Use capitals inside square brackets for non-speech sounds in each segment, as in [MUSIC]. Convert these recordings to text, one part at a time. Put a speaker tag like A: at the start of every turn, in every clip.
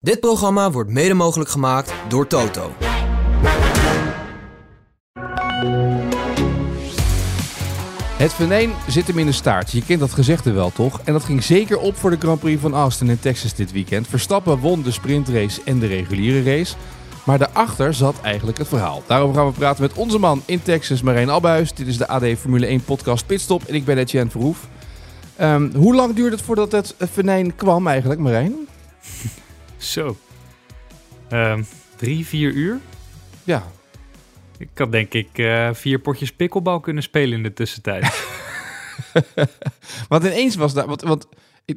A: Dit programma wordt mede mogelijk gemaakt door Toto.
B: Het venijn zit hem in de staart. Je kent dat gezegde wel, toch? En dat ging zeker op voor de Grand Prix van Austin in Texas dit weekend. Verstappen won de sprintrace en de reguliere race. Maar daarachter zat eigenlijk het verhaal. Daarom gaan we praten met onze man in Texas, Marijn Abbuis. Dit is de AD Formule 1 podcast Pitstop en ik ben Etienne Verhoef. Ehm, hoe lang duurde het voordat het venijn kwam eigenlijk, Marijn?
C: Zo. Ehm, drie, vier uur?
B: Ja,
C: Ik had denk ik eh, vier potjes pikkelbal kunnen spelen in de tussentijd. [LAUGHS] [LAUGHS]
B: Want ineens was daar, want, want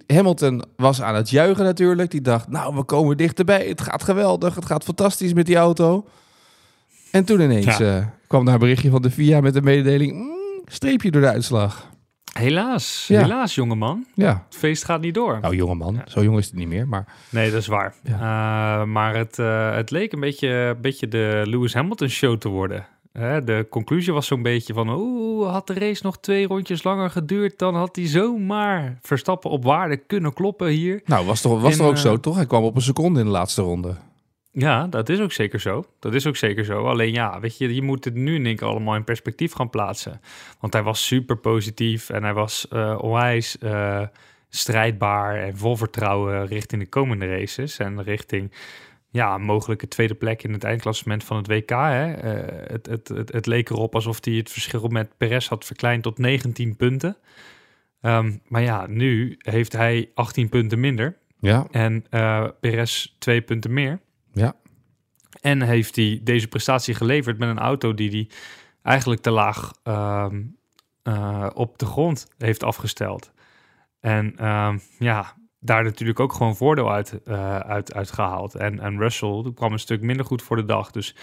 B: Hamilton was aan het juichen natuurlijk. Die dacht, nou, we komen dichterbij. Het gaat geweldig, het gaat fantastisch met die auto. En toen ineens
C: Ja.
B: eh, kwam daar een berichtje van de FIA met de mededeling, mm, streepje door de uitslag.
C: Helaas,
B: Ja.
C: helaas jongeman.
B: Ja,
C: Het feest gaat niet door.
B: nou jongeman, zo jong is het niet meer, maar
C: Nee, dat is waar. Eh, maar het, eh, het leek een beetje, een beetje de Lewis Hamilton show te worden. De conclusie was zo'n beetje van... Oeh, had de race nog twee rondjes langer geduurd... dan had hij zomaar Verstappen op waarde kunnen kloppen hier.
B: nou, was toch, was
C: En,
B: toch ook
C: eh,
B: zo, toch? Hij kwam op een seconde in de laatste ronde.
C: Ja, dat is ook zeker zo. Dat is ook zeker zo. Alleen ja, weet je, je moet het nu in één keer allemaal in perspectief gaan plaatsen. Want hij was super positief en hij was eh onwijs eh, strijdbaar en vol vertrouwen richting de komende races. En richting ja, mogelijke tweede plek in het eindklassement van het WK. Hè. Eh, het, het, het, het leek erop alsof hij het verschil met Perez had verkleind tot 19 punten. Ehm, maar ja, nu heeft hij 18 punten minder
B: Ja,
C: en Perez twee punten meer.
B: Ja.
C: En heeft hij deze prestatie geleverd met een auto die hij eigenlijk te laag ehm, eh, op de grond heeft afgesteld. En ehm, ja, daar natuurlijk ook gewoon voordeel uit, eh, uit, uit gehaald. En, en Russell kwam een stuk minder goed voor de dag. Dus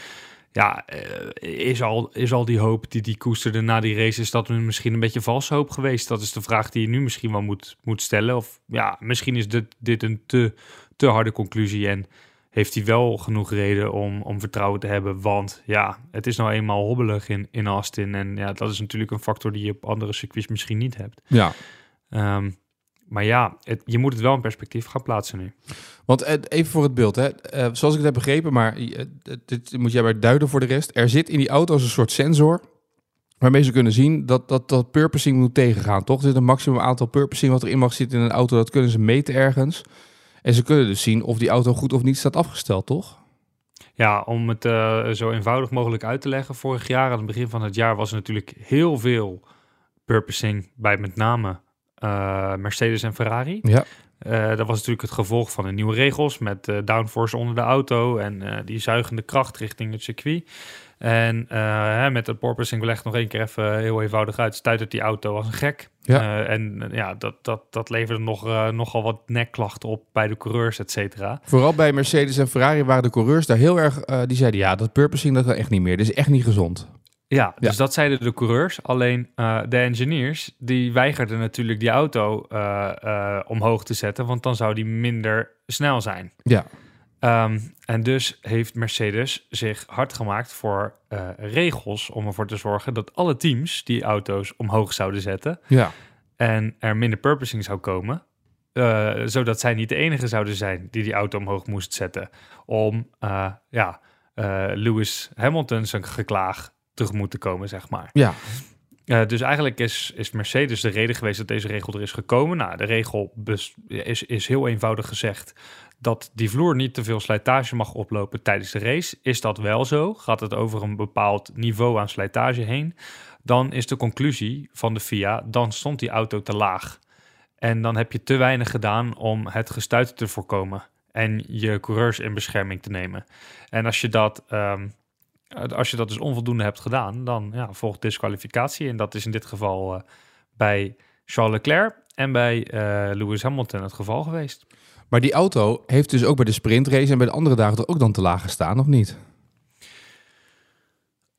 C: ja, eh, is, al, is al die hoop die die koesterde na die race... is dat misschien een beetje valse hoop geweest? Dat is de vraag die je nu misschien wel moet, moet stellen. Of ja, misschien is dit, dit een te, te harde conclusie... en heeft hij wel genoeg reden om, om vertrouwen te hebben. Want ja, het is nou eenmaal hobbelig in, in Austin. En ja, dat is natuurlijk een factor die je op andere circuits misschien niet hebt.
B: ja.
C: Ehm, maar ja, het, je moet het wel in perspectief gaan plaatsen nu.
B: Want eh, even voor het beeld, hè. Eh, zoals ik het heb begrepen, maar eh, dit moet jij maar duiden voor de rest. Er zit in die auto's een soort sensor waarmee ze kunnen zien dat dat, dat purposing moet tegengaan, toch? Er zit een maximum aantal purposing wat erin mag zitten in een auto. Dat kunnen ze meten ergens. En ze kunnen dus zien of die auto goed of niet staat afgesteld, toch?
C: Ja, om het eh, zo eenvoudig mogelijk uit te leggen. Vorig jaar, aan het begin van het jaar, was er natuurlijk heel veel purposing bij met name eh, Mercedes en Ferrari.
B: Ja.
C: Eh, dat was natuurlijk het gevolg van de nieuwe regels met downforce onder de auto en die zuigende kracht richting het circuit. En eh, hè, met het porpoising, we leggen het nog één keer even heel eenvoudig uit, stuitert die auto als een gek.
B: Ja.
C: Eh, en eh, ja, dat, dat, dat leverde nog, nogal wat nekklachten op bij de coureurs, et cetera.
B: Vooral bij Mercedes en Ferrari waren de coureurs daar heel erg... die zeiden, ja, dat purposing dat kan echt niet meer. Dat is echt niet gezond.
C: Ja,
B: Ja.
C: dus dat zeiden de coureurs. Alleen de engineers, die weigerden natuurlijk die auto omhoog te zetten, want dan zou die minder snel zijn.
B: Ja,
C: Ehm, en dus heeft Mercedes zich hard gemaakt voor eh, regels om ervoor te zorgen dat alle teams die auto's omhoog zouden zetten
B: ja.
C: en er minder purposing zou komen, eh, zodat zij niet de enige zouden zijn die die auto omhoog moest zetten om eh, ja, Lewis Hamilton zijn geklaag tegemoet te komen, zeg maar.
B: Ja,
C: dus eigenlijk is, is Mercedes de reden geweest dat deze regel er is gekomen. Nou, de regel is, is heel eenvoudig gezegd dat die vloer niet te veel slijtage mag oplopen tijdens de race. Is dat wel zo? Gaat het over een bepaald niveau aan slijtage heen? Dan is de conclusie van de FIA, dan stond die auto te laag. En dan heb je te weinig gedaan om het gestuit te voorkomen en je coureurs in bescherming te nemen. En als je dat, ehm, als je dat dus onvoldoende hebt gedaan, dan ja, volgt disqualificatie. En dat is in dit geval eh, bij Charles Leclerc en bij eh, Lewis Hamilton het geval geweest.
B: Maar die auto heeft dus ook bij de sprintrace en bij de andere dagen toch ook dan te laag gestaan, of niet?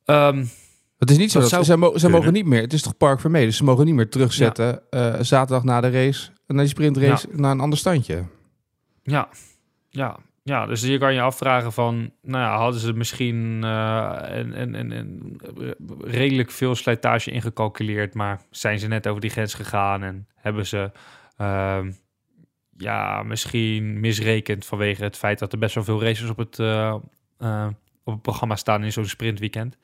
C: Ehm,
B: Het is niet zo
C: Dat
B: mo- zij
C: kunnen.
B: mogen niet meer. Het is toch Park Vermee, dus ze mogen niet meer terugzetten eh, zaterdag na de race, na die sprintrace, naar een ander standje.
C: ja, ja, ja, dus je kan je afvragen van, nou ja, hadden ze misschien eh, een, een, een, een redelijk veel slijtage ingecalculeerd, maar zijn ze net over die grens gegaan en hebben ze ehm, ja, misschien misrekend vanwege het feit dat er best wel veel races op het, uh, op het programma staan in zo'n sprintweekend.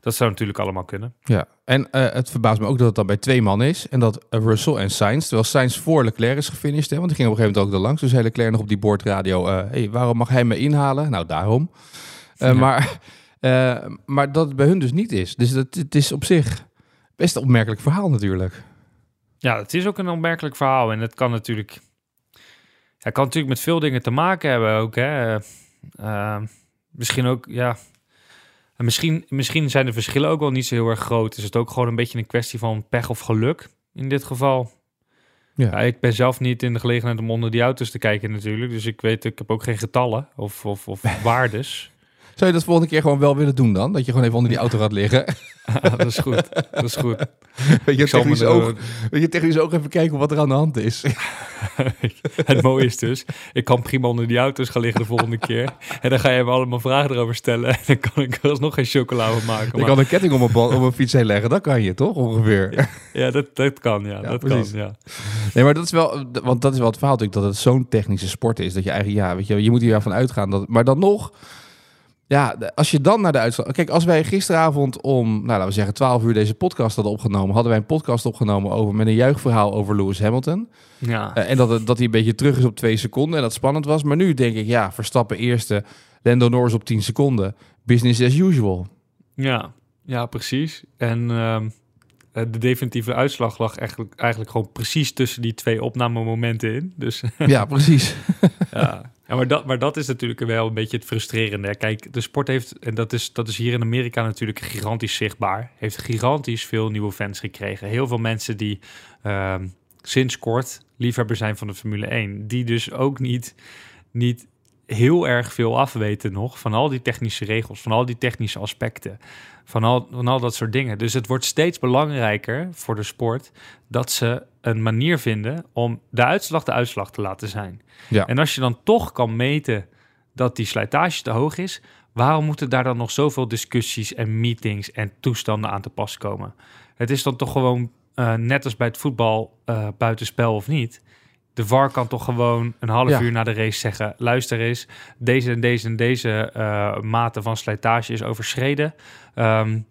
C: Dat zou natuurlijk allemaal kunnen.
B: Ja, en uh, het verbaast me ook dat het dan bij twee man is. En dat Russell en Sainz, terwijl Sainz voor Leclerc is gefinished. Hè, want die ging op een gegeven moment ook er langs. Dus zei Leclerc nog op die boordradio, hey, waarom mag hij me inhalen? Nou, daarom. Ja. Maar maar dat het bij hun dus niet is. Dus dat, het is op zich best een opmerkelijk verhaal natuurlijk.
C: Ja, het is ook een opmerkelijk verhaal. En het kan natuurlijk... Het kan natuurlijk met veel dingen te maken hebben ook. Hè. Uh, misschien ook, ja... En misschien, misschien zijn de verschillen ook wel niet zo heel erg groot. Is het ook gewoon een beetje een kwestie van pech of geluk in dit geval? Ja. ja. ik ben zelf niet in de gelegenheid om onder die auto's te kijken natuurlijk. Dus ik weet, ik heb ook geen getallen of, of, of [LAUGHS] waardes.
B: Zou je dat volgende keer gewoon wel willen doen dan? Dat je gewoon even onder die auto gaat liggen? [LAUGHS]
C: dat is goed. Dat is goed. [LAUGHS]
B: Weet je, technisch oog, weet je, technisch ook even kijken wat er aan de hand is. [LAUGHS]
C: het mooie is dus, ik kan prima onder die auto's gaan liggen de volgende keer. En dan ga je me allemaal vragen erover stellen. En dan kan ik er alsnog geen chocola van maken.
B: Maar... Je kan een ketting om een, om een fiets heen leggen. Dat kan je toch ongeveer?
C: Ja, dat, dat kan. Ja, dat precies. kan. Ja.
B: Nee, maar dat is wel, want dat is wel het verhaal natuurlijk, dat het zo'n technische sport is. Dat je eigenlijk, ja, weet je, je moet hier van uitgaan. Dat, maar dan nog ja, als je dan naar de uitslag... Kijk, als wij gisteravond om, nou, laten we zeggen, 12 uur deze podcast hadden opgenomen... hadden wij een podcast opgenomen over met een juichverhaal over Lewis Hamilton. Ja. Uh, en dat, dat hij een beetje terug is op twee seconden en dat spannend was. Maar nu denk ik, ja, Verstappen eerste, Lando Norris op 10 seconden. Business as usual.
C: Ja, ja precies. En uh, de definitieve uitslag lag eigenlijk, eigenlijk gewoon precies tussen die twee opnamemomenten in. Dus,
B: ja, precies. [LAUGHS]
C: ja. Ja, maar dat, maar dat is natuurlijk wel een beetje het frustrerende. Kijk, de sport heeft, en dat is, dat is hier in Amerika natuurlijk gigantisch zichtbaar, heeft gigantisch veel nieuwe fans gekregen. Heel veel mensen die uh, sinds kort liefhebber zijn van de Formule 1, die dus ook niet, niet heel erg veel afweten nog van al die technische regels, van al die technische aspecten, van al, van al dat soort dingen. Dus het wordt steeds belangrijker voor de sport dat ze een manier vinden om de uitslag de uitslag te laten zijn. Ja. En als je dan toch kan meten dat die slijtage te hoog is, waarom moeten daar dan nog zoveel discussies en meetings en toestanden aan te pas komen? Het is dan toch gewoon uh, net als bij het voetbal uh, buitenspel of niet de VAR kan toch gewoon een half uur na de race zeggen: luister eens, deze en deze en deze uh, mate van slijtage is overschreden. Um,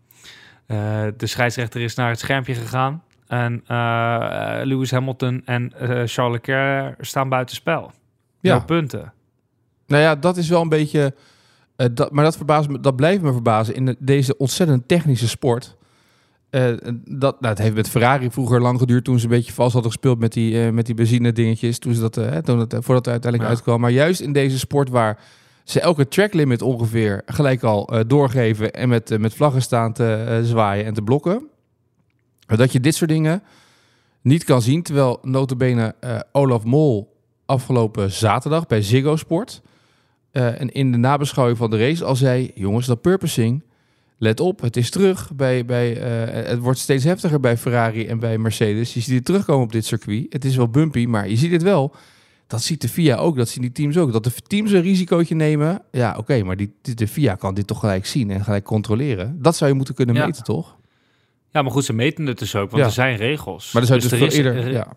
C: uh, de scheidsrechter is naar het schermpje gegaan. En uh, Lewis Hamilton en Charles Leclerc staan buiten spel. Ja. punten.
B: Nou ja, dat is wel een beetje. dat, maar dat, verbaast me, dat blijft me verbazen in deze ontzettend technische sport. Uh, dat, nou, het heeft met Ferrari vroeger lang geduurd toen ze een beetje vast hadden gespeeld met die, uh, met die benzine dingetjes. Toen ze dat, uh, toen het, voordat het uiteindelijk ja. uitkwam. Maar juist in deze sport waar ze elke track limit ongeveer gelijk al doorgeven en met, met vlaggen staan te zwaaien en te blokken. Dat je dit soort dingen niet kan zien. Terwijl notabene Olaf Mol afgelopen zaterdag bij Ziggo Sport en in de nabeschouwing van de race al zei... jongens, dat purposing let op, het is terug. Bij, bij, uh, het wordt steeds heftiger bij Ferrari en bij Mercedes. Je ziet het terugkomen op dit circuit. Het is wel bumpy, maar je ziet het wel. Dat ziet de FIA ook, dat zien die teams ook. Dat de teams een risicootje nemen. Ja, oké, maar die, de FIA kan dit toch gelijk zien en gelijk controleren. Dat zou je moeten kunnen meten, toch?
C: Ja, maar goed, ze meten het dus ook, want er zijn regels.
B: Maar er zou dus, dus er eerder, ja.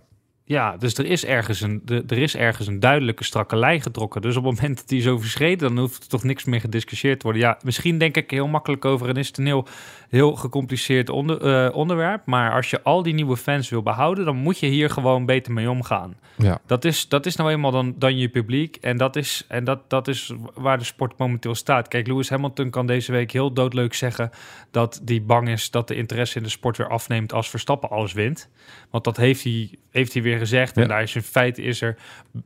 C: Ja, dus er is, ergens een, er is ergens een duidelijke strakke lijn getrokken. Dus op het moment dat die is overschreden, dan hoeft er toch niks meer gediscussieerd te worden. Ja, misschien denk ik heel makkelijk over en is het een heel, heel gecompliceerd onder, uh, onderwerp. Maar als je al die nieuwe fans wil behouden, dan moet je hier gewoon beter mee omgaan. Ja. Dat, is, dat is nou eenmaal dan, dan je publiek. En, dat is, en dat, dat is waar de sport momenteel staat. Kijk, Lewis Hamilton kan deze week heel doodleuk zeggen dat hij bang is dat de interesse in de sport weer afneemt als Verstappen alles wint. Want dat heeft hij, heeft hij weer gezegd. En daar is in feite is er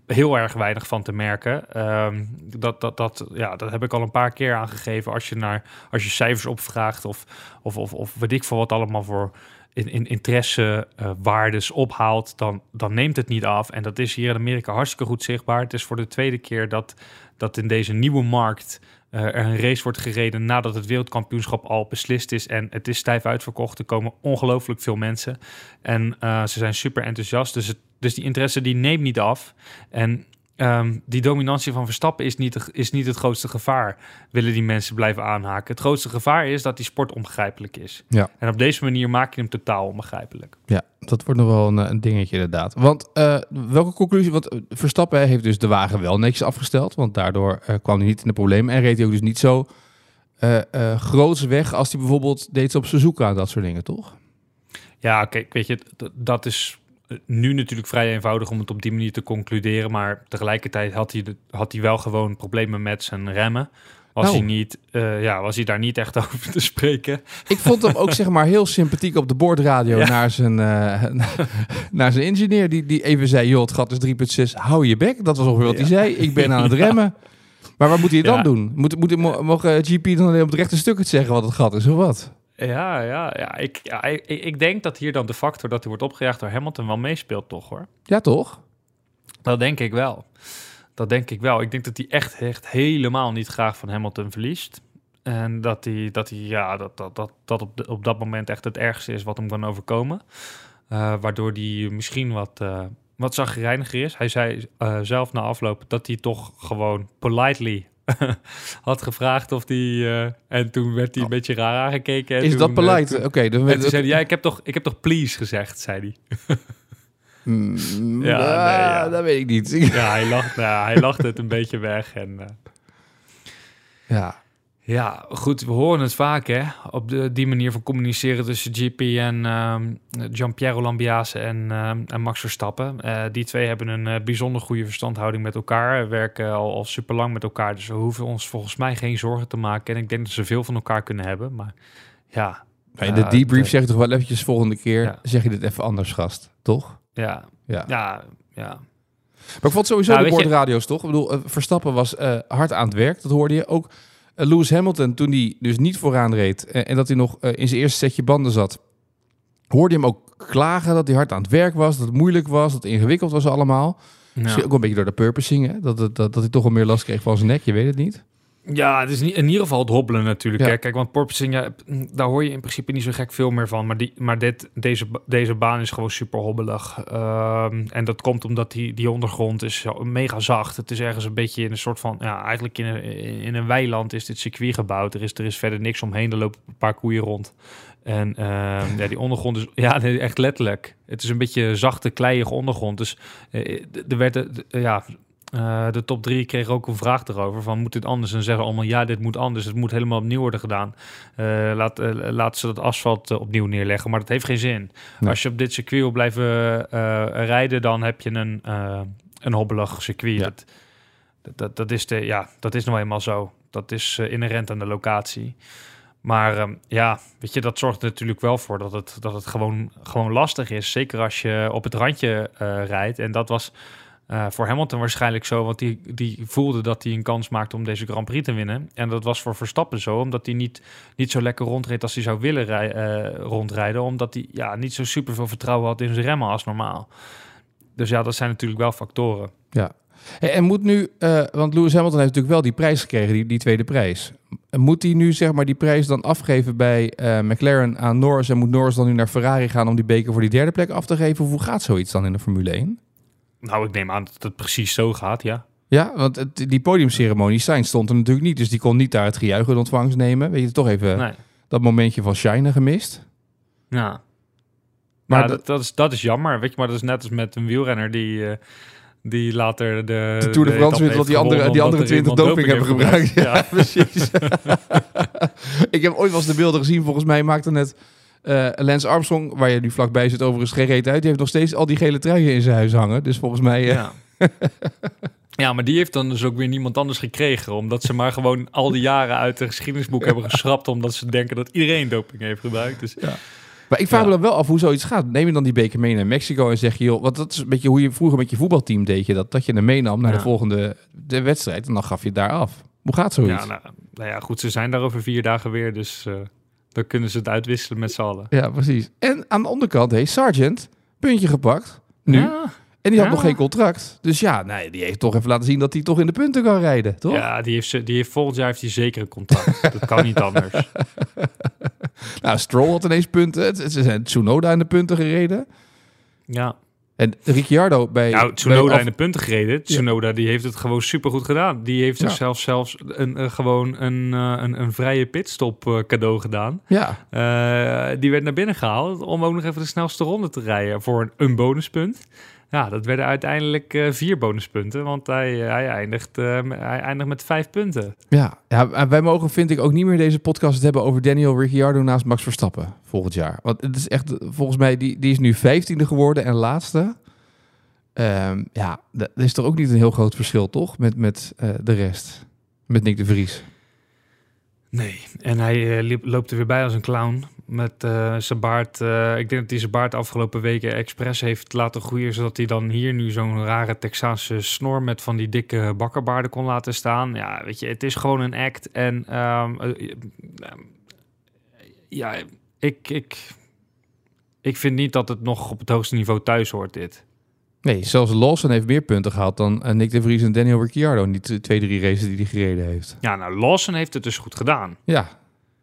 C: heel erg weinig van te merken. Ehm, dat, dat, dat, ja, dat heb ik al een paar keer aangegeven. Als je, naar, als je cijfers opvraagt of, of, of, of weet ik voor wat allemaal voor in, in interessewaardes uh, ophaalt, dan, dan neemt het niet af. En dat is hier in Amerika hartstikke goed zichtbaar. Het is voor de tweede keer dat, dat in deze nieuwe markt uh, er een race wordt gereden nadat het wereldkampioenschap al beslist is. En het is stijf uitverkocht. Er komen ongelooflijk veel mensen. En uh, ze zijn super enthousiast. Dus, het, dus die interesse die neemt niet af. En ehm, die dominantie van Verstappen is niet, is niet het grootste gevaar. Willen die mensen blijven aanhaken. Het grootste gevaar is dat die sport onbegrijpelijk is.
B: Ja.
C: En op deze manier maak je hem totaal onbegrijpelijk.
B: Ja, dat wordt nog wel een, een dingetje inderdaad. Want uh, welke conclusie? Want Verstappen heeft dus de wagen wel netjes afgesteld. Want daardoor uh, kwam hij niet in de problemen. En reed hij ook dus niet zo uh, groots weg als hij bijvoorbeeld deed op Suzuka en dat soort dingen, toch?
C: Ja, kijk, weet je, dat is nu natuurlijk vrij eenvoudig om het op die manier te concluderen. Maar tegelijkertijd had hij, de, had hij wel gewoon problemen met zijn remmen. Was,
B: Oh.
C: hij niet, uh, ja, was hij daar niet echt [LAUGHS] over te spreken.
B: Ik vond hem ook zeg maar heel sympathiek op de boordradio
C: Ja.
B: naar, zijn, uh, [LAUGHS] naar zijn engineer. Die, die even zei, joh, het gat is 3,6, hou je bek. Dat was ongeveer wat hij zei. Ik ben aan het [LAUGHS] remmen. Maar wat moet hij dan doen? Moet, moet, mo- mogen GP dan alleen op het rechte stuk het zeggen wat het gat is of wat?
C: Ja, ja, ja. Ik, ja ik, ik denk dat hier dan de factor dat hij wordt opgejaagd door Hamilton wel meespeelt, toch hoor.
B: Ja, toch?
C: Dat denk ik wel. Dat denk ik wel. Ik denk dat hij echt, echt helemaal niet graag van Hamilton verliest. En dat hij, dat hij ja, dat, dat, dat, dat op, de, op dat moment echt het ergste is wat hem kan overkomen. Uh, waardoor hij misschien wat, uh, wat zagrijniger is. Hij zei uh, zelf na afloop dat hij toch gewoon politely [LAUGHS] had gevraagd of die uh, en toen werd hij een beetje raar aangekeken. En
B: Is
C: toen,
B: dat beleid? Oké, okay,
C: en toen zei hij, ja, ik heb toch, ik heb toch please gezegd, zei hij.
B: Mm, [LAUGHS]
C: Ja,
B: ja,
C: nee, ja.
B: dat weet ik niet.
C: ja, hij lacht, nou, hij lacht het een beetje weg. En, uh,
B: ja.
C: Ja, goed, we horen het vaak, hè. Op de, die manier van communiceren tussen GP en um, Gianpiero Lambiase en, um, en Max Verstappen. Uh, die twee hebben een uh, bijzonder goede verstandhouding met elkaar. Werken al, al super lang met elkaar. Dus we hoeven ons volgens mij geen zorgen te maken. En ik denk dat ze veel van elkaar kunnen hebben. Maar ja...
B: In de debrief zeg je toch wel eventjes volgende keer...
C: Ja.
B: zeg je dit even anders, gast. Toch?
C: Ja,
B: Ja.
C: ja, ja.
B: Maar ik vond sowieso
C: Ja,
B: de
C: je-
B: boordradio's toch? Ik bedoel, eh, Verstappen was eh, hard aan het werk. Dat hoorde je ook. Eh, Lewis Hamilton, toen hij dus niet vooraan reed... eh, en dat hij nog eh, in zijn eerste setje banden zat... hoorde je hem ook klagen dat hij hard aan het werk was... dat het moeilijk was, dat het ingewikkeld was allemaal. Misschien ook een beetje door de purposing, hè? Dat, dat, dat, dat hij toch wel meer last kreeg van zijn nek, je weet het niet.
C: Ja, het is in ieder geval het hobbelen natuurlijk.
B: Ja.
C: Kijk, want porpoising, ja, daar hoor je in principe niet zo gek veel meer van. Maar, die, maar dit, deze, deze baan is gewoon super hobbelig. Ehm, en dat komt omdat die, die ondergrond is mega zacht. Het is ergens een beetje in een soort van... Ja, eigenlijk in een, in een weiland is dit circuit gebouwd. Er is, er is verder niks omheen. Er lopen een paar koeien rond. En ehm, ja, die ondergrond is... Ja, nee, echt letterlijk. Het is een beetje zachte, kleiige ondergrond. Dus eh, er werd... ja, eh, de top drie kreeg ook een vraag erover van moet dit anders? En zeggen allemaal ja, dit moet anders. Het moet helemaal opnieuw worden gedaan. Eh, laat, eh, laat ze dat asfalt opnieuw neerleggen. Maar dat heeft geen zin.
B: Nee.
C: Als je op dit circuit wil blijven rijden, dan heb je een, een hobbelig circuit.
B: Ja.
C: Dat, dat, dat, is de, ja, dat is nou eenmaal zo. Dat is inherent aan de locatie. Maar ehm, ja, weet je, dat zorgt er natuurlijk wel voor dat het, dat het gewoon, gewoon lastig is. Zeker als je op het randje rijdt. En dat was eh, voor Hamilton waarschijnlijk zo, want die, die voelde dat hij een kans maakte om deze Grand Prix te winnen. En dat was voor Verstappen zo, omdat hij niet, niet zo lekker rondreed als hij zou willen rij- eh, rondrijden. Omdat hij ja, niet zo super veel vertrouwen had in zijn remmen als normaal. Dus ja, dat zijn natuurlijk wel factoren.
B: Ja. En moet nu, eh, want Lewis Hamilton heeft natuurlijk wel die prijs gekregen, die, die tweede prijs. Moet hij nu zeg maar die prijs dan afgeven bij McLaren aan Norris en moet Norris dan nu naar Ferrari gaan om die beker voor die derde plek af te geven? Of hoe gaat zoiets dan in de Formule 1?
C: Nou, ik neem aan dat het precies zo gaat, ja.
B: Ja, want het, die podiumceremonie, Sainz stond er natuurlijk niet, dus die kon niet daar het gejuich in ontvangst nemen. Weet je, toch even
C: Nee.
B: dat momentje van shine gemist.
C: Ja.
B: Maar dat-
C: dat, is, dat is jammer, weet je. Maar dat is net als met een wielrenner die, eh, die later de...
B: De Tour de France
C: etappe
B: wint, want die andere, die andere
C: er
B: 20
C: iemand
B: doping hebben gebruikt. Ja,
C: Ja.
B: precies. [LAUGHS] ik heb ooit wel eens de beelden gezien. Volgens mij maakte net eh Lance Armstrong, waar je nu vlakbij zit, overigens geen reet uit. Die heeft nog steeds al die gele truien in zijn huis hangen. Dus volgens mij... eh,
C: Ja. ja, maar die heeft dan dus ook weer niemand anders gekregen. Omdat ze maar gewoon al die jaren uit de geschiedenisboek hebben geschrapt. Omdat ze denken dat iedereen doping heeft gebruikt. Dus
B: Maar ik vraag
C: Ja.
B: me dan wel af hoe zoiets gaat. Neem je dan die beker mee naar Mexico en zeg je... Joh, want dat is een beetje hoe je vroeger met je voetbalteam deed. Je dat, dat je hem meenam naar de
C: Ja.
B: volgende de wedstrijd. En dan gaf je het daar af. Hoe gaat zoiets?
C: ja, nou, nou ja, goed, ze zijn daar over vier dagen weer. Dus eh, dan kunnen ze het uitwisselen met z'n allen.
B: Ja, precies. En aan de onderkant heeft Sargent puntje gepakt. Nu.
C: Ja,
B: En die had
C: Ja.
B: nog geen contract. Dus ja, nee, die heeft toch even laten zien dat hij toch in de punten kan rijden, toch?
C: ja die, heeft die heeft volgend jaar heeft hij zeker een contract. [LAUGHS] dat kan niet anders.
B: Nou, Stroll had ineens punten. Ze zijn Tsunoda in de punten gereden.
C: Ja,
B: En Ricciardo bij...
C: Nou,
B: bij
C: Tsunoda
B: af-
C: in de punten gereden. Tsunoda die heeft het gewoon supergoed gedaan. Die heeft
B: Ja.
C: zichzelf zelfs een, eh, gewoon een, eh, een, een vrije pitstop eh, cadeau gedaan.
B: Ja,
C: die werd naar binnen gehaald om ook nog even de snelste ronde te rijden voor een, een bonuspunt. Ja, dat werden uiteindelijk eh, vier bonuspunten, want hij, hij, eindigt, eh, met- hij eindigt met vijf punten.
B: ja. ja, wij mogen vind ik ook niet meer deze podcast hebben over Daniel Ricciardo naast Max Verstappen volgend jaar. Want het is echt, volgens mij, die, die is nu vijftiende geworden en laatste. Ehm, ja, dat is toch ook niet een heel groot verschil, toch? Met, met eh, de rest. Met Nick de Vries.
C: Nee, en hij eh, liep, loopt er weer bij als een clown met eh, zijn baard. eh, ik denk dat hij zijn baard afgelopen weken expres heeft laten groeien, zodat hij dan hier nu zo'n rare Texaanse snor met van die dikke bakkerbaarden kon laten staan. Ja, weet je, het is gewoon een act. En ehm, eh, ja, ik, ik, ik vind niet dat het nog op het hoogste niveau thuis hoort, dit.
B: Nee, zelfs Lawson heeft meer punten gehad dan Nick de Vries en Daniel Ricciardo. in Die twee, drie races die hij gereden heeft.
C: Ja, nou, Lawson heeft het dus goed gedaan.
B: Ja,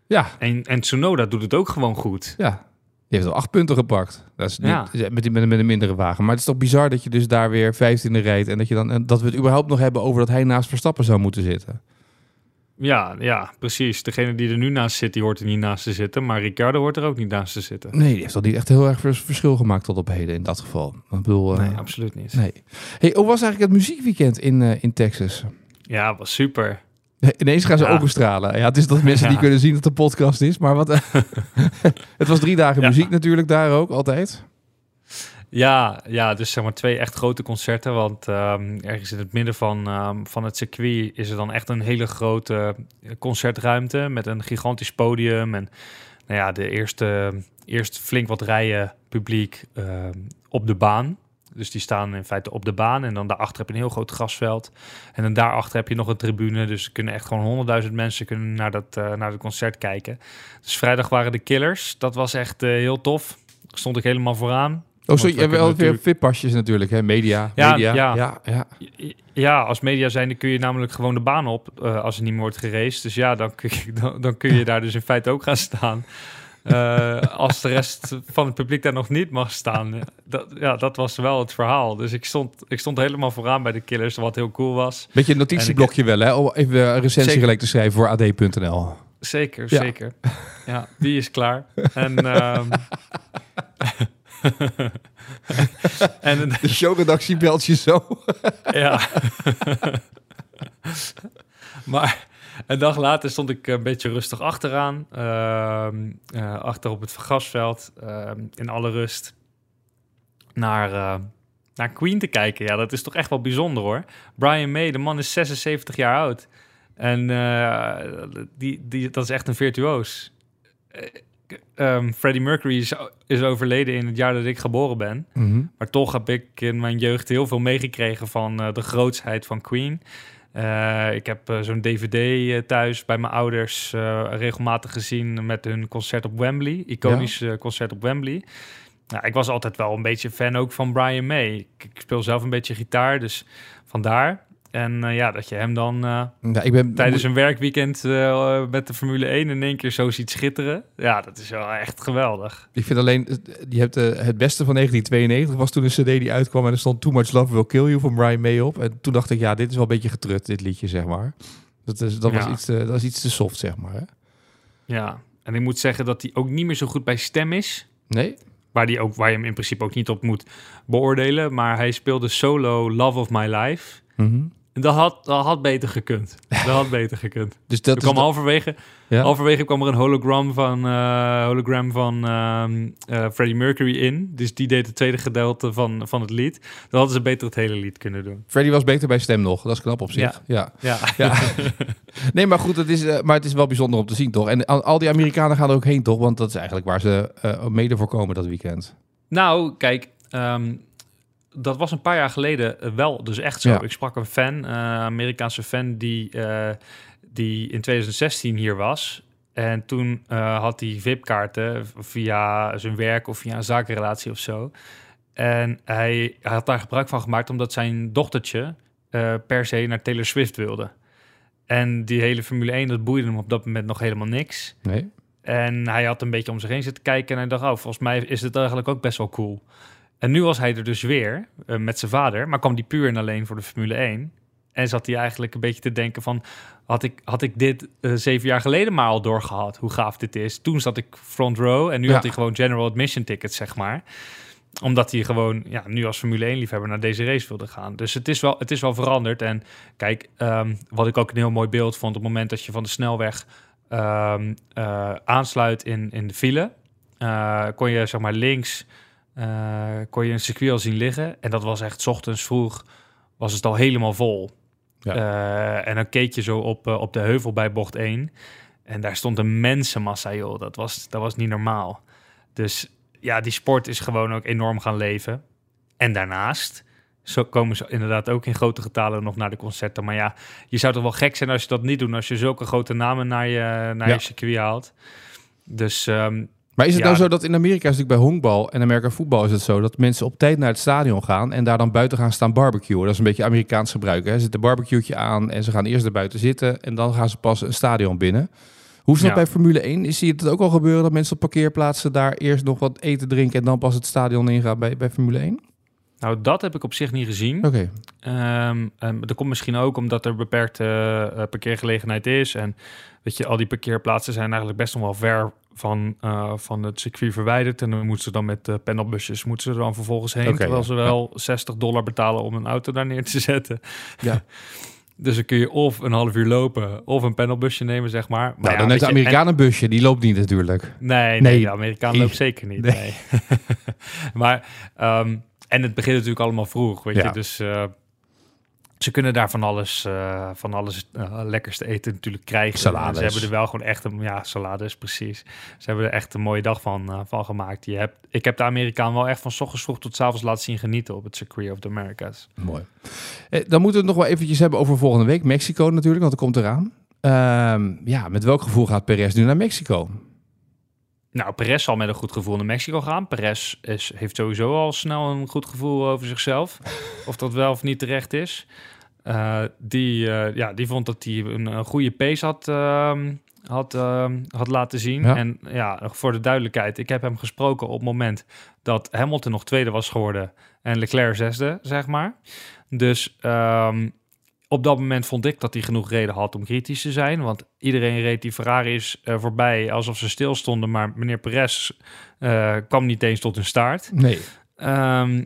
B: ja,
C: En, en Tsunoda doet het ook gewoon goed.
B: ja. Die heeft al acht punten gepakt. Dat is niet,
C: Ja.
B: met, met, een- met een mindere wagen. Maar het is toch bizar dat je dus daar weer vijftiende rijdt. En dat, je dan, dat we het überhaupt nog hebben over dat hij naast Verstappen zou moeten zitten.
C: Ja, ja, precies. Degene die er nu naast zit, die hoort er niet naast te zitten. Maar Ricardo hoort er ook niet naast te zitten.
B: Nee, die heeft al niet echt heel erg vers- verschil gemaakt tot op heden in dat geval. Ik bedoel, eh,
C: Nee, absoluut niet.
B: nee. Hey, hoe was eigenlijk het muziekweekend in, eh, in Texas?
C: Ja, was super.
B: Ineens gaan ze
C: Ja.
B: openstralen. Ja, het is dat mensen
C: Ja.
B: die kunnen zien dat de podcast is. Maar wat... [LAUGHS] [LAUGHS] het was drie dagen
C: Ja.
B: muziek natuurlijk daar ook, altijd.
C: Ja, ja, dus zeg maar twee echt grote concerten. Want ehm, ergens in het midden van, ehm, van het circuit is er dan echt een hele grote concertruimte met een gigantisch podium. En nou ja, de eerste, eerst flink wat rijen publiek ehm, op de baan. Dus die staan in feite op de baan. En dan daarachter heb je een heel groot grasveld. En dan daarachter heb je nog een tribune. Dus er kunnen echt gewoon honderdduizend mensen kunnen naar, dat, eh, naar het concert kijken. Dus vrijdag waren de Killers. Dat was echt eh, heel tof. Stond ik helemaal vooraan.
B: Oh,
C: Want
B: je hebt wel weer VIP-pasjes natuurlijk, hè? Media,
C: Ja,
B: media.
C: ja.
B: ja, ja.
C: Ja, als media zijnde kun je namelijk gewoon de baan op eh, als er niet meer wordt geraced. Dus ja, dan kun, je, dan, dan kun je daar dus in feite ook gaan staan. Eh, als de rest van het publiek daar nog niet mag staan. Dat, ja, dat was wel het verhaal. Dus ik stond, ik stond helemaal vooraan bij de Killers, wat heel cool was.
B: Beetje een notitieblokje wel, hè? Om even een recensie
C: Zeker.
B: gelijk te schrijven voor ad.nl.
C: Zeker,
B: Ja.
C: zeker. Ja, die is klaar. En, [LAUGHS] ehm, [LAUGHS] en
B: De showredactie belt je zo.
C: Ja. [LAUGHS] maar een dag later stond ik een beetje rustig achteraan. ehm, eh, achter op het grasveld. ehm, in alle rust. Naar, eh, naar Queen te kijken. Ja, dat is toch echt wel bijzonder hoor. Brian May, de man is 76 jaar oud. En eh, die, die, dat is echt een virtuoos. Eh, ehm, Freddie Mercury is, is overleden in het jaar dat ik geboren ben.
B: Mhm.
C: Maar toch heb ik in mijn jeugd heel veel meegekregen van de grootsheid van Queen. Eh, ik heb eh, zo'n DVD eh, thuis bij mijn ouders regelmatig gezien met hun concert op Wembley. Iconisch concert op Wembley. Nou, ik was altijd wel een beetje fan ook van Brian May. Ik, ik speel zelf een beetje gitaar, dus vandaar. En eh, ja, dat je hem dan eh,
B: Ja, ik ben
C: tijdens een werkweekend eh, met de Formule 1 in één keer zo ziet schitteren. Ja, dat is wel echt geweldig.
B: Ik vind alleen, je hebt het beste van 1992 was toen een cd die uitkwam en er stond Too Much Love Will Kill You van Brian May op. En toen dacht ik, ja, dit is wel een beetje getrut, dit liedje, zeg maar. Dat, is, dat, was, iets te, dat is iets te soft, zeg maar. Hè?
C: Ja, en ik moet zeggen dat hij ook niet meer zo goed bij stem is.
B: Nee?
C: Waar, die ook, waar je hem in principe ook niet op moet beoordelen. Maar hij speelde solo Love of My Life. En dat had, dat had beter gekund. Dat had beter gekund. [LAUGHS]
B: Dus dat
C: Er kwam
B: de-
C: halverwege,
B: ja?
C: halverwege kwam er een hologram van, eh, hologram van ehm, eh, Freddie Mercury in. Dus die deed het tweede gedeelte van, van het lied. Dan hadden ze beter het hele lied kunnen doen.
B: Freddie was beter bij stem nog, dat is knap op zich. Ja.
C: Ja,
B: Ja. [LAUGHS] nee, maar goed, het is, eh, maar het is wel bijzonder om te zien, toch? En al, die Amerikanen gaan er ook heen, toch? Want dat is eigenlijk waar ze mede voor komen dat weekend.
C: Nou, kijk, ehm, dat was een paar jaar geleden eh, wel dus echt zo.
B: Ja.
C: Ik sprak een fan, eh Amerikaanse fan, die, eh, die in 2016 hier was. En toen had hij VIP-kaarten via zijn werk of via een zakenrelatie of zo. En hij, hij had daar gebruik van gemaakt omdat zijn dochtertje per se naar Taylor Swift wilde. En die hele Formule 1, dat boeide hem op dat moment nog helemaal niks.
B: Nee?
C: En hij had een beetje om zich heen zitten kijken en hij dacht, oh, volgens mij is het eigenlijk ook best wel cool. En nu was hij er dus weer eh, met zijn vader, maar kwam die puur en alleen voor de Formule 1. En zat hij eigenlijk een beetje te denken van... had ik, had ik dit eh, zeven jaar geleden maar al doorgehad, hoe gaaf dit is. Toen zat ik front row en nu
B: Ja.
C: had hij gewoon general admission tickets, zeg maar. Omdat hij gewoon ja, nu als Formule 1-liefhebber naar deze race wilde gaan. Dus het is wel, het is wel veranderd. En kijk, ehm, wat ik ook een heel mooi beeld vond... op het moment dat je van de snelweg ehm, eh, aansluit in, in de file... kon je zeg maar links kon je een circuit al zien liggen. En dat was echt 's ochtends vroeg, was het al helemaal vol.
B: Ja.
C: Eh, en dan keek je zo op, eh, op de heuvel bij bocht 1. En daar stond een mensenmassa, joh. Dat was, dat was niet normaal. Dus ja, die sport is gewoon ook enorm gaan leven. En daarnaast zo komen ze inderdaad ook in grote getalen nog naar de concerten. Maar ja, je zou toch wel gek zijn als je dat niet doet... als je zulke grote namen naar je, naar
B: Ja.
C: je circuit haalt. Dus ehm,
B: Maar is het
C: Ja.
B: nou zo dat in Amerika, is natuurlijk bij honkbal en Amerika voetbal is het zo dat mensen op tijd naar het stadion gaan en daar dan buiten gaan staan barbecuen. Dat is een beetje Amerikaans gebruik. Hè? Ze zetten een barbecue'tje aan en ze gaan eerst er buiten zitten en dan gaan ze pas een stadion binnen. Hoe is dat
C: Ja.
B: bij Formule 1? Is zie je het ook al gebeuren dat mensen op parkeerplaatsen daar eerst nog wat eten drinken en dan pas het stadion ingaan bij, bij Formule 1?
C: Nou, dat heb ik op zich niet gezien.
B: Oké.
C: Ehm, ehm, dat komt misschien ook omdat er beperkte eh, parkeergelegenheid is. En weet je, al die parkeerplaatsen zijn eigenlijk best nog wel ver van, eh, van het circuit verwijderd. En dan moeten ze dan met uh, panelbusjes moeten ze er dan vervolgens heen. Terwijl
B: ja.
C: ze wel 60 dollar betalen om een auto daar neer te zetten.
B: Ja. [LAUGHS]
C: dus dan kun je of een half uur lopen of een panelbusje nemen, zeg maar. maar
B: Nou,
C: ja,
B: dan heeft de
C: je, en-
B: Amerikaan een busje, die loopt niet natuurlijk.
C: Nee, nee,
B: Nee.
C: de Amerikaan loopt zeker niet.
B: Nee.
C: Nee. [LAUGHS] maar, ehm, en het begint natuurlijk allemaal vroeg, weet
B: Ja.
C: je. Dus eh, ze kunnen daar van alles, eh, van alles lekkers te eten natuurlijk krijgen.
B: Salades.
C: Ze hebben er wel gewoon echt een, ja, salades, precies. Ze hebben er echt een mooie dag van, van gemaakt. Je hebt, ik heb de Amerikaan wel echt van 's ochtends vroeg tot 's avonds laten zien genieten op het Circuit of the Americas.
B: Mooi. Eh, dan moeten we het nog wel eventjes hebben over volgende week. Mexico natuurlijk, want dat komt eraan. Ehm, ja, met welk gevoel gaat Perez nu naar Mexico?
C: Nou, Perez zal met een goed gevoel naar Mexico gaan. Perez is, heeft sowieso al snel een goed gevoel over zichzelf. [LAUGHS] of dat wel of niet terecht is. Eh, die, eh, ja, die vond dat hij een, een goede pace had, ehm, had, ehm, had laten zien.
B: Ja.
C: En ja, voor de duidelijkheid. Ik heb hem gesproken op het moment dat Hamilton nog tweede was geworden. En Leclerc zesde, zeg maar. Dus ehm, op dat moment vond ik dat hij genoeg reden had om kritisch te zijn. Want iedereen reed die Ferraris eh, voorbij alsof ze stil stonden. Maar meneer Perez eh, kwam niet eens tot een staart.
B: Nee.
C: Ehm,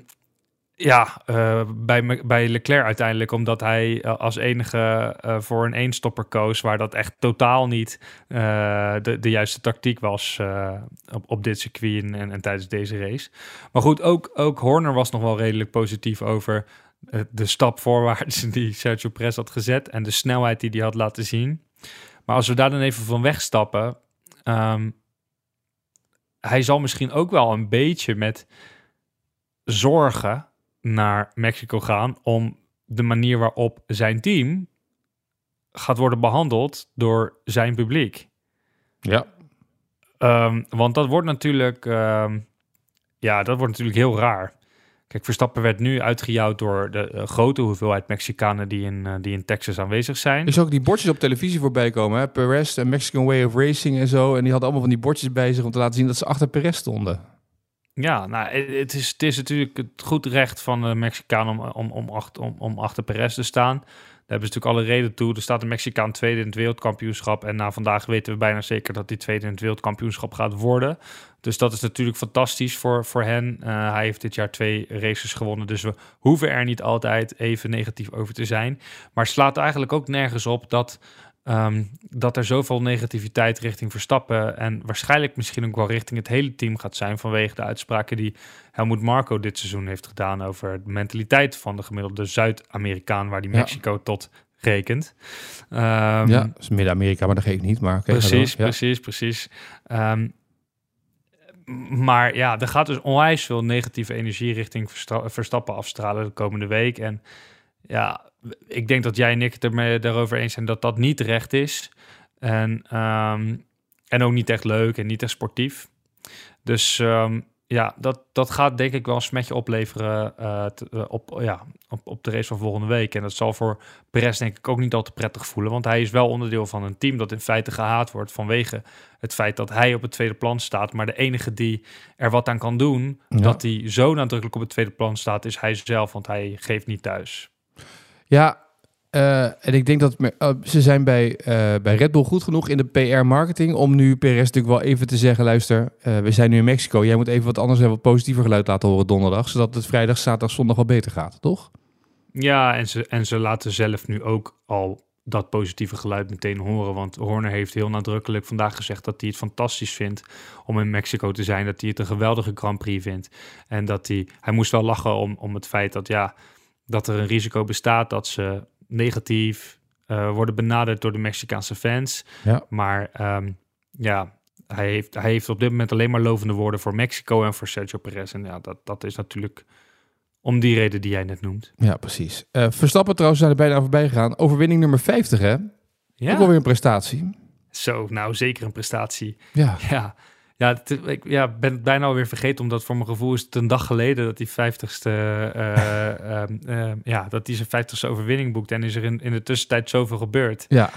C: ja, eh, bij, bij Leclerc uiteindelijk, omdat hij als enige voor een eenstopper koos, waar dat echt totaal niet de, de juiste tactiek was op, op dit circuit en, en, en tijdens deze race. Maar goed, ook, ook Horner was nog wel redelijk positief over de stap voorwaarts [LAUGHS] die Sergio Perez had gezet en de snelheid die hij had laten zien. Maar als we daar dan even van wegstappen, ehm, hij zal misschien ook wel een beetje met zorgen naar Mexico gaan om de manier waarop zijn team gaat worden behandeld door zijn publiek.
B: Ja.
C: Ehm, want dat wordt natuurlijk, ehm, ja, dat wordt natuurlijk heel raar. Kijk, Verstappen werd nu uitgejouwd door de eh, grote hoeveelheid Mexicanen die in, eh, die in Texas aanwezig zijn.
B: Er ook die bordjes op televisie voorbij komen. Hè? Perez, de Mexican Way of Racing en zo. En die hadden allemaal van die bordjes bij zich om te laten zien dat ze achter Perez stonden.
C: Ja, nou, het- het is, het is natuurlijk het goed recht van de Mexicaan om, om, om, achter, om, om achter Perez te staan. Hebben ze natuurlijk alle reden toe. Er staat een Mexicaan tweede in het wereldkampioenschap. En na vandaag weten we bijna zeker dat hij tweede in het wereldkampioenschap gaat worden. Dus dat is natuurlijk fantastisch voor, voor hen. Eh, hij heeft dit jaar twee races gewonnen. Dus we hoeven er niet altijd even negatief over te zijn. Maar slaat eigenlijk ook nergens op dat, ehm, dat er zoveel negativiteit richting Verstappen. En waarschijnlijk misschien ook wel richting het hele team gaat zijn. Vanwege de uitspraken die Helmut Marco dit seizoen heeft gedaan. Over de mentaliteit van de gemiddelde Zuid-Amerikaan. Waar die
B: Ja.
C: Mexico tot rekent. Ehm,
B: ja, dat is Midden-Amerika, maar dat geef ik niet. Maar
C: precies.
B: Ja.
C: precies, precies. Ehm, maar ja, er gaat dus onwijs veel negatieve energie richting Versta- Verstappen afstralen de komende week. En ja, ik denk dat jij en ik het ermee daarover eens zijn dat dat niet terecht is. En, ehm, en ook niet echt leuk en niet echt sportief. Dus ehm, ja, dat, dat gaat denk ik wel een smetje opleveren uh, te, uh, op, ja, op, op de race van volgende week. En dat zal voor Perez denk ik ook niet al te prettig voelen. Want hij is wel onderdeel van een team dat in feite gehaat wordt vanwege het feit dat hij op het tweede plan staat. Maar de enige die er wat aan kan doen, ja. dat hij zo nadrukkelijk op het tweede plan staat, is hij zelf. Want hij geeft niet thuis.
B: Ja, uh, en ik denk dat uh, ze zijn bij, uh, bij Red Bull goed genoeg in de PR-marketing om nu Perez natuurlijk wel even te zeggen: luister, we zijn nu in Mexico. Jij moet even wat anders en wat positiever geluid laten horen donderdag, zodat het vrijdag, zaterdag, zondag wel beter gaat, toch?
C: Ja, en ze, en ze laten zelf nu ook al dat positieve geluid meteen horen. Want Horner heeft heel nadrukkelijk vandaag gezegd dat hij het fantastisch vindt om in Mexico te zijn. Dat hij het een geweldige Grand Prix vindt. En dat hij, hij moest wel lachen om, om het feit dat ja, dat er een risico bestaat dat ze negatief uh, worden benaderd door de Mexicaanse fans.
B: Ja.
C: Maar um, ja, hij heeft, hij heeft op dit moment alleen maar lovende woorden voor Mexico en voor Sergio Perez. En ja, dat, dat is natuurlijk om die reden die jij net noemt.
B: Ja, precies. Uh, Verstappen trouwens zijn er bijna voorbij gegaan. Overwinning nummer 50, hè?
C: Ja.
B: Ook wel weer een prestatie.
C: Zo, nou zeker een prestatie.
B: Ja.
C: Ja, ja, het, ik ja, ben het bijna alweer vergeten, omdat voor mijn gevoel is het een dag geleden dat die 50ste, uh, uh, uh, ja, dat die zijn 50ste overwinning boekt. En is er in, in de tussentijd zoveel gebeurd.
B: Ja.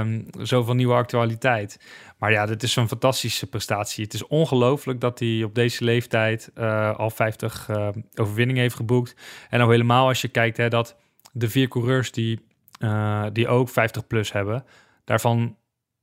C: Um, zoveel nieuwe actualiteit. Maar ja, dit is zo'n fantastische prestatie. Het is ongelooflijk dat hij op deze leeftijd uh, al 50 uh, overwinningen heeft geboekt. En al helemaal als je kijkt hè, dat de vier coureurs die, die ook 50 plus hebben, daarvan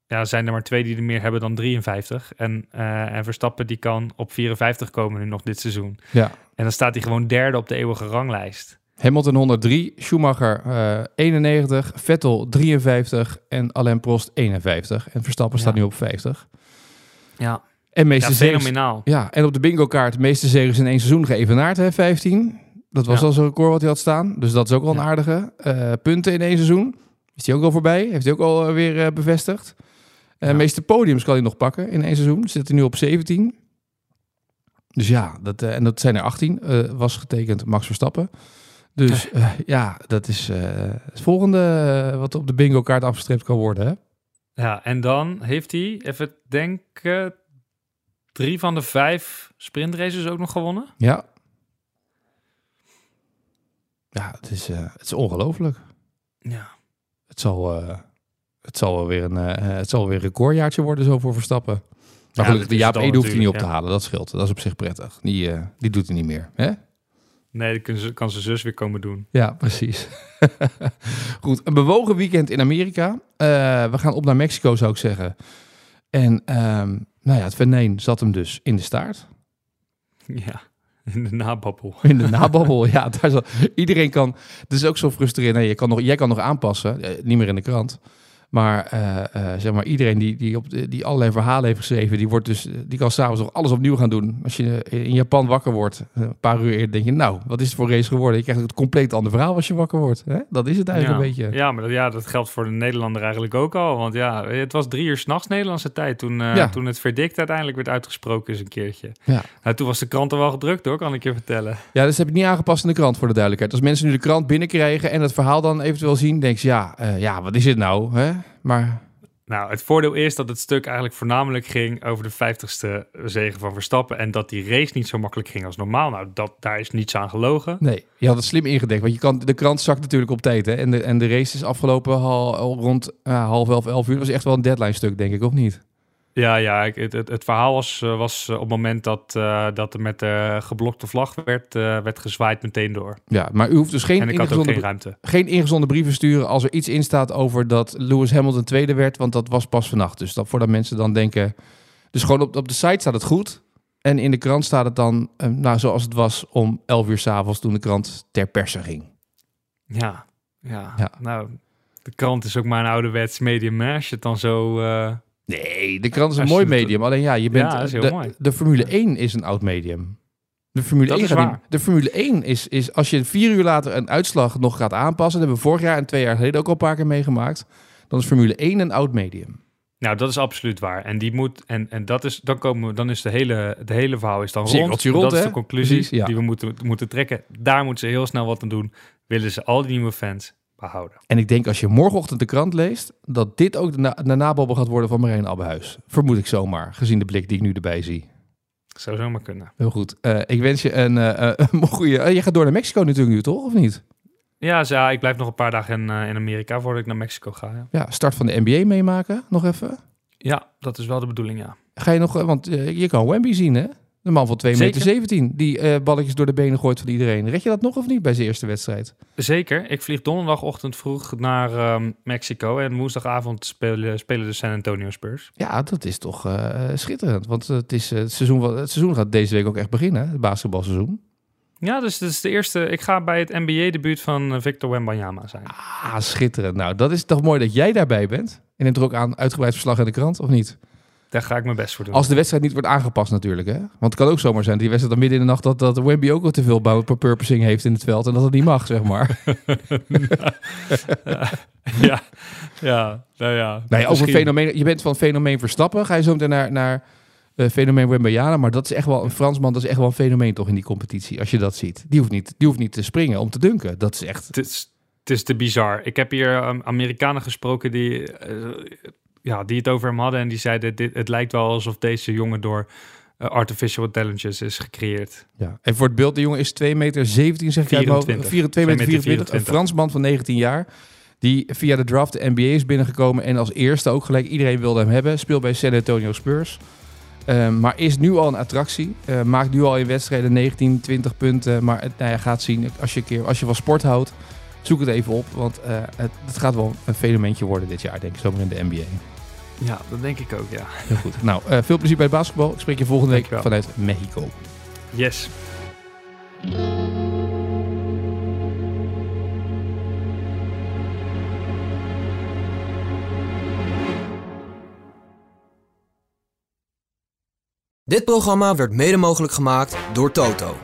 C: ja, zijn er maar twee die er meer hebben dan 53. En, uh, en Verstappen die kan op 54 komen nu nog dit seizoen.
B: Ja.
C: En dan staat hij gewoon derde op de eeuwige ranglijst.
B: Hamilton 103, Schumacher uh, 91, Vettel 53 en Alain Prost 51. En Verstappen ja. staat nu op 50.
C: Ja.
B: En meeste
C: ja, fenomenaal.
B: Ja, en op de bingo kaart meeste zegens in één seizoen geëvenaard, hè, 15. Dat was ja. al zo'n record wat hij had staan. Dus dat is ook wel een aardige. Uh, punten in één seizoen. Is hij ook al voorbij. Heeft hij ook al uh, weer bevestigd. De ja. meeste podiums kan hij nog pakken in één seizoen. Zit hij nu op 17. Dus ja, dat, uh, en dat zijn er 18. Uh, was getekend Max Verstappen. Dus uh, ja, dat is het volgende wat op de bingo kaart afgestreept kan worden. Hè?
C: Ja, en dan heeft hij, even denken, drie van de vijf sprintraces ook nog gewonnen.
B: Ja. Ja, het is, het is ongelooflijk.
C: Ja.
B: Het zal het zal wel weer een, uh, het zal weer een recordjaartje worden zo voor Verstappen. Maar ja, gelukkig, Jaap Ede hoeft hij niet op te halen. Dat scheelt. Dat is op zich prettig. Die, uh, die doet hij niet meer. Hè?
C: Nee, dat kan, zijn zus weer komen doen.
B: Ja, precies. [LAUGHS] Goed, een bewogen weekend in Amerika. Uh, we gaan op naar Mexico, zou ik zeggen. En um, nou ja, het venijn zat hem dus in de staart. [LAUGHS]
C: Ja. In de nababbel.
B: In de nababbel, ja. Daar zal, iedereen kan... Het is ook zo frustrerend. Nee, je kan nog, jij kan nog aanpassen. Eh, niet meer in de krant. Maar, uh, uh, zeg maar iedereen die, die, op die allerlei verhalen heeft geschreven, die, wordt dus, die kan s'avonds nog alles opnieuw gaan doen. Als je in Japan wakker wordt, een paar uur eerder, denk je, nou, wat is het voor race geworden? Je krijgt het compleet ander verhaal als je wakker wordt. Hè? Dat is het eigenlijk
C: ja.
B: een beetje.
C: Ja, maar dat, ja, dat geldt voor de Nederlander eigenlijk ook al. Want ja, het was drie uur s'nachts Nederlandse tijd toen, uh, ja. toen het verdict uiteindelijk werd uitgesproken eens een keertje.
B: Ja.
C: Nou, toen was de krant er wel gedrukt hoor, kan ik je vertellen.
B: Ja, dus heb ik niet aangepast in de krant voor de duidelijkheid. Als mensen nu de krant binnenkrijgen en het verhaal dan eventueel zien, denk je, ja, ja, wat is het nou? Hè? Maar
C: nou, het voordeel is dat het stuk eigenlijk voornamelijk ging over de 50ste zegen van Verstappen. En dat die race niet zo makkelijk ging als normaal. Nou, dat, daar is niets aan gelogen.
B: Nee, je had het slim ingedekt. Want je kan, de krant zakt natuurlijk op tijd. Hè? En, de, en de race is afgelopen hal, rond uh, half elf, elf uur. Dat was echt wel een deadline stuk, denk ik, of niet?
C: Ja, ja het, het, het verhaal was, was op het moment dat, uh, dat er met de geblokte vlag werd, uh, werd gezwaaid meteen door.
B: Ja, maar u hoeft dus geen,
C: en ik had ook geen ruimte.
B: geen ingezonde brieven sturen als er iets in staat over dat Lewis Hamilton tweede werd, want dat was pas vannacht. Dus dat voordat mensen dan denken... Dus gewoon op, op de site staat het goed. En in de krant staat het dan, nou, zoals het was om 11 uur s'avonds toen de krant ter perse ging.
C: Ja, ja, ja. Nou, de krant is ook maar een ouderwets medium. Hè? Als je het dan zo...
B: Nee, de krant is een Als mooi medium. Alleen ja, je bent.
C: Ja, is heel
B: de,
C: mooi.
B: de Formule 1 is een oud medium. De Formule,
C: Dat
B: 1
C: is
B: gaat
C: waar.
B: niet- de Formule 1 is, is als je vier uur later een uitslag nog gaat aanpassen. Dat hebben we vorig jaar en twee jaar geleden ook al een paar keer meegemaakt. Dan is Formule 1 een oud medium.
C: Nou, dat is absoluut waar. En die moet en, en dat is dan komen we, dan is de hele de hele verhaal is dan rond.
B: Cirkeltje rond,
C: dat is
B: hè?
C: de conclusie
B: Precies, ja.
C: die we moeten moeten trekken. Daar moeten ze heel snel wat aan doen. Willen ze al die nieuwe fans behouden?
B: En ik denk als je morgenochtend de krant leest, dat dit ook de, na de nababbel gaat worden van Marijn Abbehuis. Vermoed ik zomaar, gezien de blik die ik nu erbij zie.
C: Zou zomaar kunnen.
B: Heel goed. Eh, ik wens je een, uh, [LAUGHS] een goede... Uh, je gaat door naar Mexico natuurlijk nu, toch? Of niet?
C: Ja, dus, ja ik blijf nog een paar dagen in, in Amerika voordat ik naar Mexico ga. Ja.
B: ja, start van de NBA meemaken, nog even.
C: Ja, dat is wel de bedoeling, ja.
B: Ga je nog... Want je kan Wemby zien, hè? De man van 2,17 meter 17, die uh, balletjes door de benen gooit van iedereen. Red je dat nog of niet bij zijn eerste wedstrijd?
C: Zeker. Ik vlieg donderdagochtend vroeg naar um, Mexico. En woensdagavond spelen, spelen de San Antonio Spurs.
B: Ja, dat is toch uh, schitterend. Want het, is, het, seizoen, het seizoen gaat deze week ook echt beginnen, het basketbalseizoen.
C: Ja, dus het is de eerste. Ik ga bij het NBA-debuut van eh, Victor Wembanyama zijn.
B: Ah, schitterend. Nou, dat is toch mooi dat jij daarbij bent. En het er ook aan uitgebreid verslag in de krant, of niet?
C: Daar ga ik mijn best voor doen.
B: Als de wedstrijd niet wordt aangepast natuurlijk. Hè? Want het kan ook zomaar zijn, die wedstrijd dan midden in de nacht... dat, dat Wemby ook al te veel purposing heeft in het veld... en dat het niet mag, zeg maar. [LAUGHS]
C: ja, ja, nou ja.
B: Nee, over fenomeen, je bent van fenomeen Verstappen. Ga je zo meteen naar, naar uh, fenomeen Wembayana. Maar dat is echt wel een Fransman, dat is echt wel een fenomeen toch in die competitie. Als je dat ziet. Die hoeft niet, die hoeft niet te springen om te dunken. Dat is echt...
C: Het is, het is te bizar. Ik heb hier um, Amerikanen gesproken die... Uh, ja, die het over hem hadden en die zeiden: dit, het lijkt wel alsof deze jongen door uh, artificial intelligence is gecreëerd.
B: Ja, en voor het beeld, de jongen is 2 meter 17, zeg 24. 2 meter 24, een Fransman van 19 jaar. Die via de draft de NBA is binnengekomen en als eerste ook gelijk iedereen wilde hem hebben. Speelt bij San Antonio Spurs. Uh, maar is nu al een attractie. Uh, maakt nu al in wedstrijden 19, 20 punten. Maar het, nou ja, gaat zien als je, keer, als je van sport houdt. Zoek het even op, want uh, het, het, gaat wel een fenomeentje worden dit jaar, denk ik, zomaar in de NBA.
C: Ja, dat denk ik ook, ja.
B: Heel goed. Nou, uh, veel plezier bij het basketbal. Ik spreek je volgende week vanuit Mexico.
C: Yes.
A: Dit programma werd mede mogelijk gemaakt door Toto.